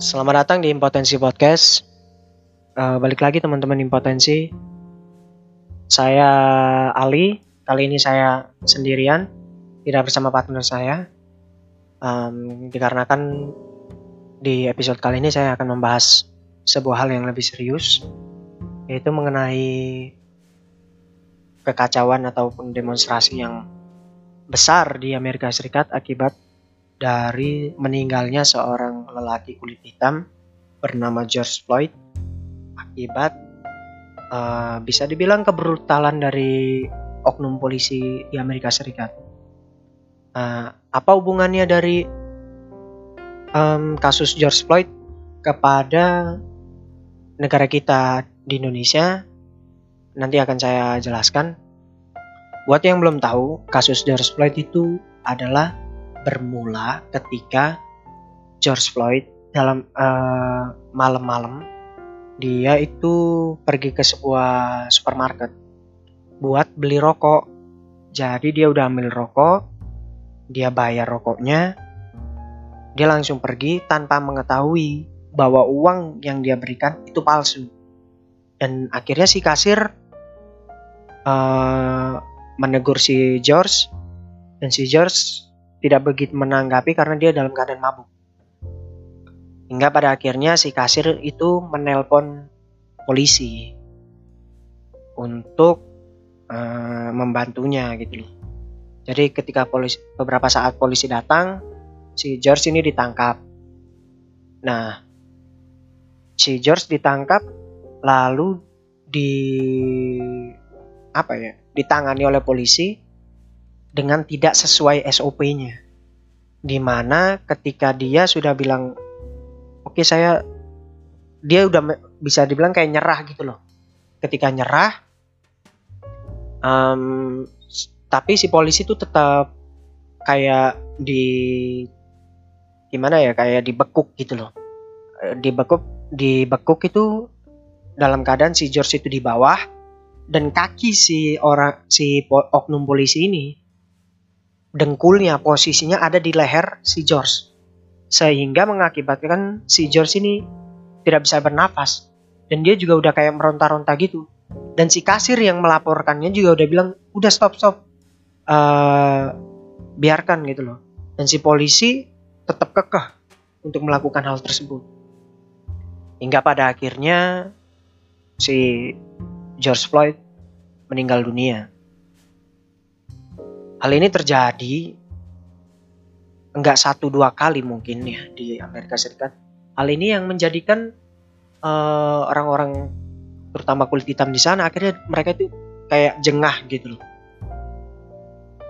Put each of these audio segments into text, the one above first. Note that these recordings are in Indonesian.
Selamat datang di Impotensi Podcast. Uh, balik lagi teman-teman Impotensi. Saya Ali. Kali ini saya sendirian, tidak bersama partner saya. Um, dikarenakan di episode kali ini saya akan membahas sebuah hal yang lebih serius, yaitu mengenai kekacauan ataupun demonstrasi yang besar di Amerika Serikat akibat dari meninggalnya seorang lelaki kulit hitam bernama George Floyd akibat uh, bisa dibilang kebrutalan dari oknum polisi di Amerika Serikat. Uh, apa hubungannya dari um, kasus George Floyd kepada negara kita di Indonesia? Nanti akan saya jelaskan. Buat yang belum tahu, kasus George Floyd itu adalah bermula ketika George Floyd dalam uh, malam-malam dia itu pergi ke sebuah supermarket buat beli rokok. Jadi dia udah ambil rokok, dia bayar rokoknya, dia langsung pergi tanpa mengetahui bahwa uang yang dia berikan itu palsu. Dan akhirnya si kasir uh, menegur si George dan si George tidak begitu menanggapi karena dia dalam keadaan mabuk. Hingga pada akhirnya si kasir itu menelpon polisi untuk uh, membantunya gitu loh. Jadi ketika polisi beberapa saat polisi datang, si George ini ditangkap. Nah, si George ditangkap lalu di apa ya? ditangani oleh polisi dengan tidak sesuai SOP-nya. Di mana ketika dia sudah bilang, oke okay, saya, dia udah bisa dibilang kayak nyerah gitu loh. Ketika nyerah, um, tapi si polisi itu tetap kayak di gimana ya kayak dibekuk gitu loh dibekuk dibekuk itu dalam keadaan si George itu di bawah dan kaki si orang si oknum polisi ini dengkulnya posisinya ada di leher si George. Sehingga mengakibatkan si George ini tidak bisa bernafas. Dan dia juga udah kayak meronta-ronta gitu. Dan si kasir yang melaporkannya juga udah bilang, udah stop stop. Uh, biarkan gitu loh. Dan si polisi tetap kekeh untuk melakukan hal tersebut. Hingga pada akhirnya si George Floyd meninggal dunia. Hal ini terjadi enggak satu dua kali mungkin ya di Amerika Serikat. Hal ini yang menjadikan eh, orang-orang terutama kulit hitam di sana akhirnya mereka itu kayak jengah gitu loh.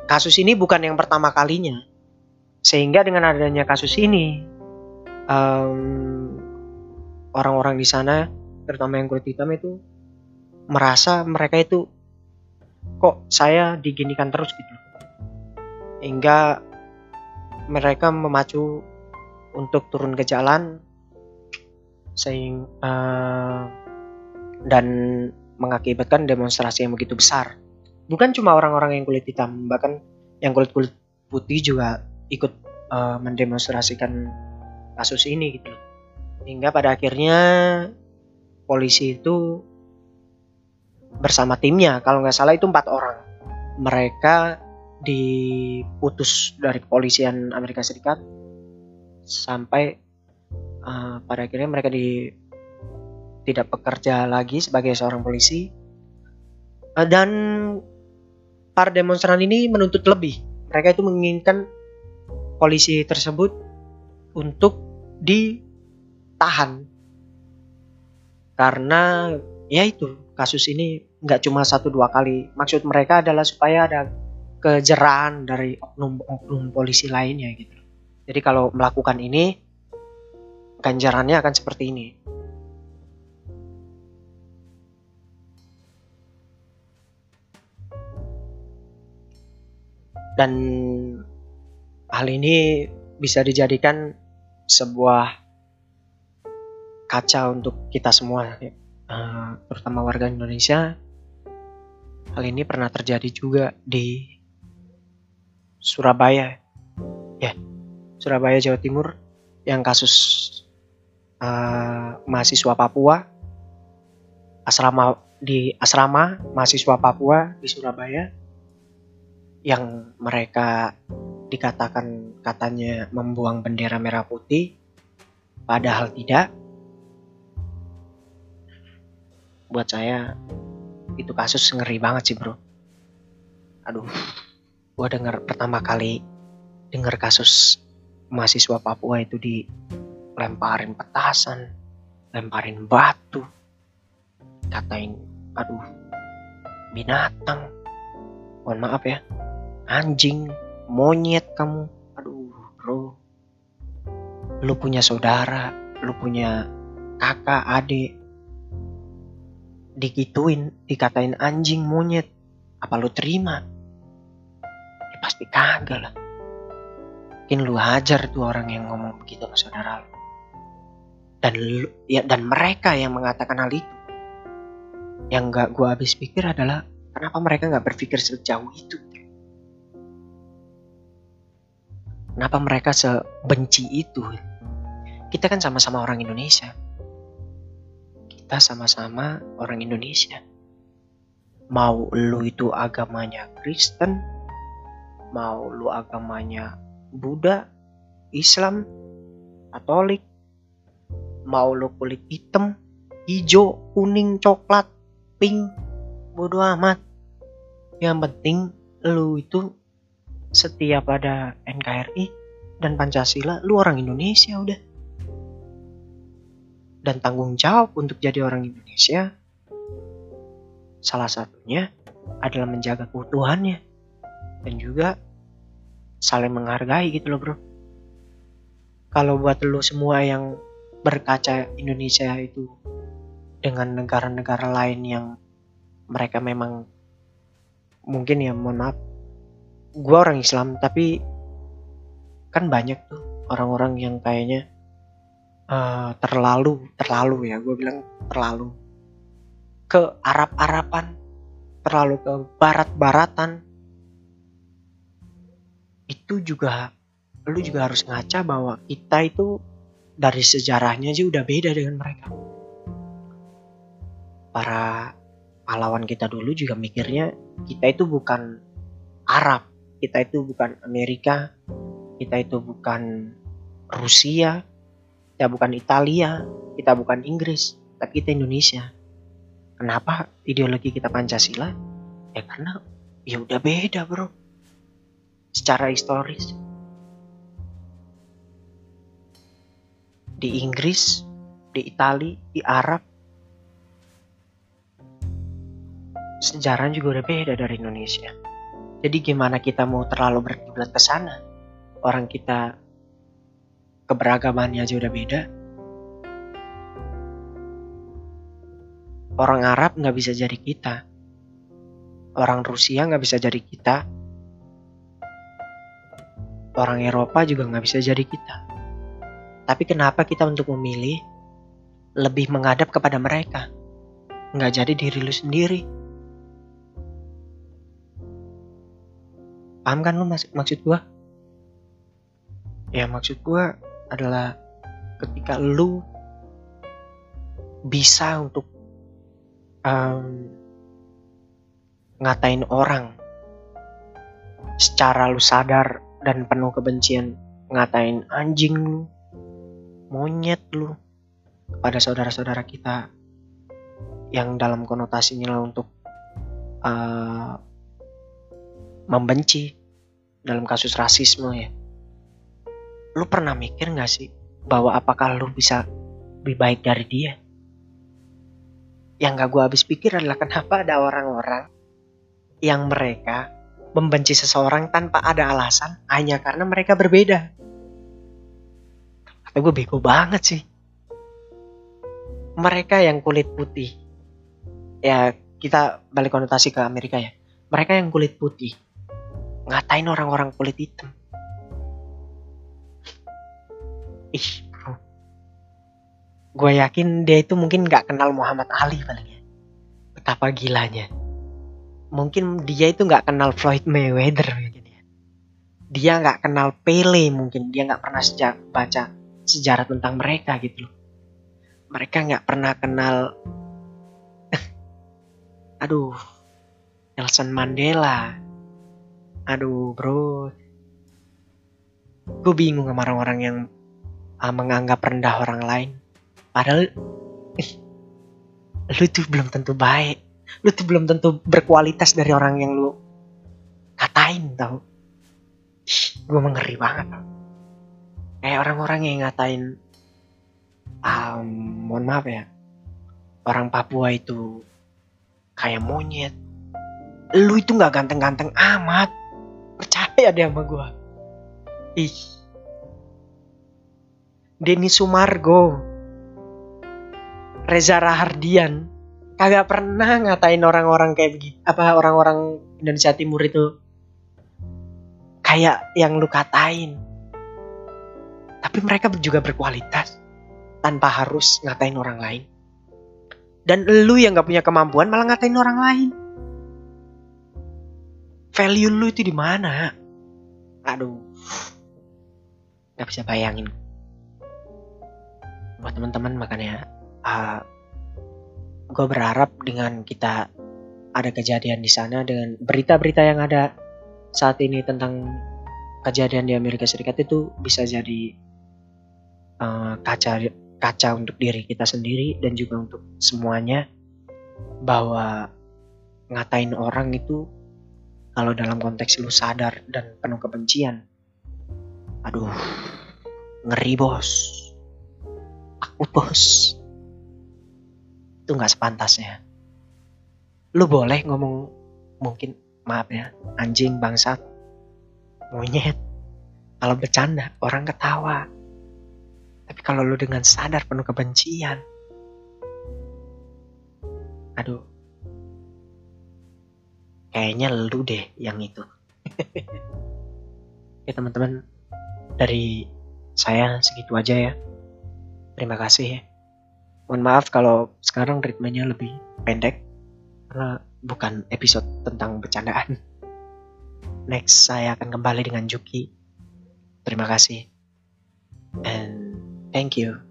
Kasus ini bukan yang pertama kalinya. Sehingga dengan adanya kasus ini um, orang-orang di sana terutama yang kulit hitam itu merasa mereka itu kok saya diginikan terus gitu hingga mereka memacu untuk turun ke jalan sehingga uh, dan mengakibatkan demonstrasi yang begitu besar. Bukan cuma orang-orang yang kulit hitam, bahkan yang kulit kulit putih juga ikut uh, mendemonstrasikan kasus ini gitu. Hingga pada akhirnya polisi itu bersama timnya, kalau nggak salah itu empat orang. Mereka diputus dari kepolisian Amerika Serikat sampai uh, pada akhirnya mereka di tidak bekerja lagi sebagai seorang polisi. Uh, dan para demonstran ini menuntut lebih. Mereka itu menginginkan polisi tersebut untuk ditahan. Karena ya itu kasus ini nggak cuma satu dua kali. Maksud mereka adalah supaya ada kejeraan dari oknum-oknum polisi lainnya gitu. Jadi kalau melakukan ini ganjarannya akan seperti ini. Dan hal ini bisa dijadikan sebuah kaca untuk kita semua, uh, terutama warga Indonesia. Hal ini pernah terjadi juga di Surabaya. Ya Surabaya Jawa Timur yang kasus uh, mahasiswa Papua asrama di asrama mahasiswa Papua di Surabaya yang mereka dikatakan katanya membuang bendera merah putih padahal tidak. Buat saya itu kasus ngeri banget sih bro. Aduh gua denger pertama kali denger kasus mahasiswa Papua itu dilemparin petasan lemparin batu. Katain aduh binatang. Mohon maaf ya. Anjing monyet kamu. Aduh bro. Lu punya saudara lu punya kakak adik. Digituin dikatain anjing monyet. Apa lu terima pasti kagak lah. Mungkin lu hajar tuh orang yang ngomong begitu sama saudara lu. Dan lu, ya dan mereka yang mengatakan hal itu. Yang gak gue habis pikir adalah kenapa mereka nggak berpikir sejauh itu? Kenapa mereka sebenci itu? Kita kan sama-sama orang Indonesia. Kita sama-sama orang Indonesia. Mau lu itu agamanya Kristen mau lu agamanya Buddha Islam Katolik. Mau lu kulit hitam hijau kuning coklat pink bodo amat. Yang penting lu itu setiap pada NKRI dan Pancasila lu orang Indonesia udah. Dan tanggung jawab untuk jadi orang Indonesia salah satunya adalah menjaga keutuhannya dan juga saling menghargai gitu loh bro. Kalau buat lu semua yang berkaca Indonesia itu dengan negara-negara lain yang mereka memang mungkin ya mohon maaf gue orang Islam tapi kan banyak tuh orang-orang yang kayaknya uh, terlalu terlalu ya gue bilang terlalu. Ke Arab-Araban terlalu ke Barat-Baratan itu juga lu juga harus ngaca bahwa kita itu dari sejarahnya aja udah beda dengan mereka para pahlawan kita dulu juga mikirnya kita itu bukan Arab, kita itu bukan Amerika, kita itu bukan Rusia, kita bukan Italia, kita bukan Inggris, tapi kita Indonesia. Kenapa ideologi kita Pancasila? Ya karena ya udah beda bro. Secara historis. Di Inggris, di Italia, di Arab, sejarah juga udah beda dari Indonesia. Jadi gimana kita mau terlalu berkiblat ke sana? Orang kita keberagamannya aja udah beda. Orang Arab nggak bisa jadi kita. Orang Rusia nggak bisa jadi kita. Orang Eropa juga nggak bisa jadi kita. Tapi kenapa kita untuk memilih lebih menghadap kepada mereka? Nggak jadi diri lu sendiri. paham kan lu mas maksud gua ya maksud gua adalah ketika lu bisa untuk um, ngatain orang secara lu sadar dan penuh kebencian ngatain anjing lu monyet lu kepada saudara-saudara kita yang dalam konotasinya lah untuk uh, membenci dalam kasus rasisme ya. Lu pernah mikir gak sih bahwa apakah lu bisa lebih baik dari dia? Yang gak gue habis pikir adalah kenapa ada orang-orang yang mereka membenci seseorang tanpa ada alasan hanya karena mereka berbeda. Kata gue bego banget sih. Mereka yang kulit putih. Ya kita balik konotasi ke Amerika ya. Mereka yang kulit putih ngatain orang-orang kulit hitam. Ih, bro. Gue yakin dia itu mungkin gak kenal Muhammad Ali paling ya. Betapa gilanya. Mungkin dia itu gak kenal Floyd Mayweather mungkin ya. Dia gak kenal Pele mungkin. Dia gak pernah sejak baca sejarah tentang mereka gitu loh. mereka nggak pernah kenal aduh Nelson Mandela aduh bro gue bingung sama orang-orang yang uh, menganggap rendah orang lain padahal lu tuh belum tentu baik lu tuh belum tentu berkualitas dari orang yang lu katain tau. Gue mengeri banget kayak orang-orang yang ngatain um, mohon maaf ya orang Papua itu kayak monyet. Lu itu nggak ganteng-ganteng amat. Percaya deh sama gue ih. Denny Sumargo Reza Rahardian kagak pernah ngatain orang-orang kayak begitu apa orang-orang Indonesia Timur itu kayak yang lu katain tapi mereka juga berkualitas tanpa harus ngatain orang lain. Dan lu yang gak punya kemampuan malah ngatain orang lain. Value lu itu di mana? Aduh, gak bisa bayangin. Buat teman-teman makanya, uh, gue berharap dengan kita ada kejadian di sana dengan berita-berita yang ada saat ini tentang kejadian di Amerika Serikat itu bisa jadi uh, kaca kaca untuk diri kita sendiri dan juga untuk semuanya bahwa ngatain orang itu kalau dalam konteks lu sadar dan penuh kebencian aduh ngeri bos. Takut bos itu nggak sepantasnya lu boleh ngomong mungkin maaf ya anjing bangsat monyet kalau bercanda orang ketawa tapi kalau lu dengan sadar penuh kebencian, aduh, kayaknya lu deh yang itu. ya teman-teman, dari saya segitu aja ya. Terima kasih ya. Mohon maaf kalau sekarang ritmenya lebih pendek karena bukan episode tentang bercandaan. Next saya akan kembali dengan Juki. Terima kasih. And Thank you.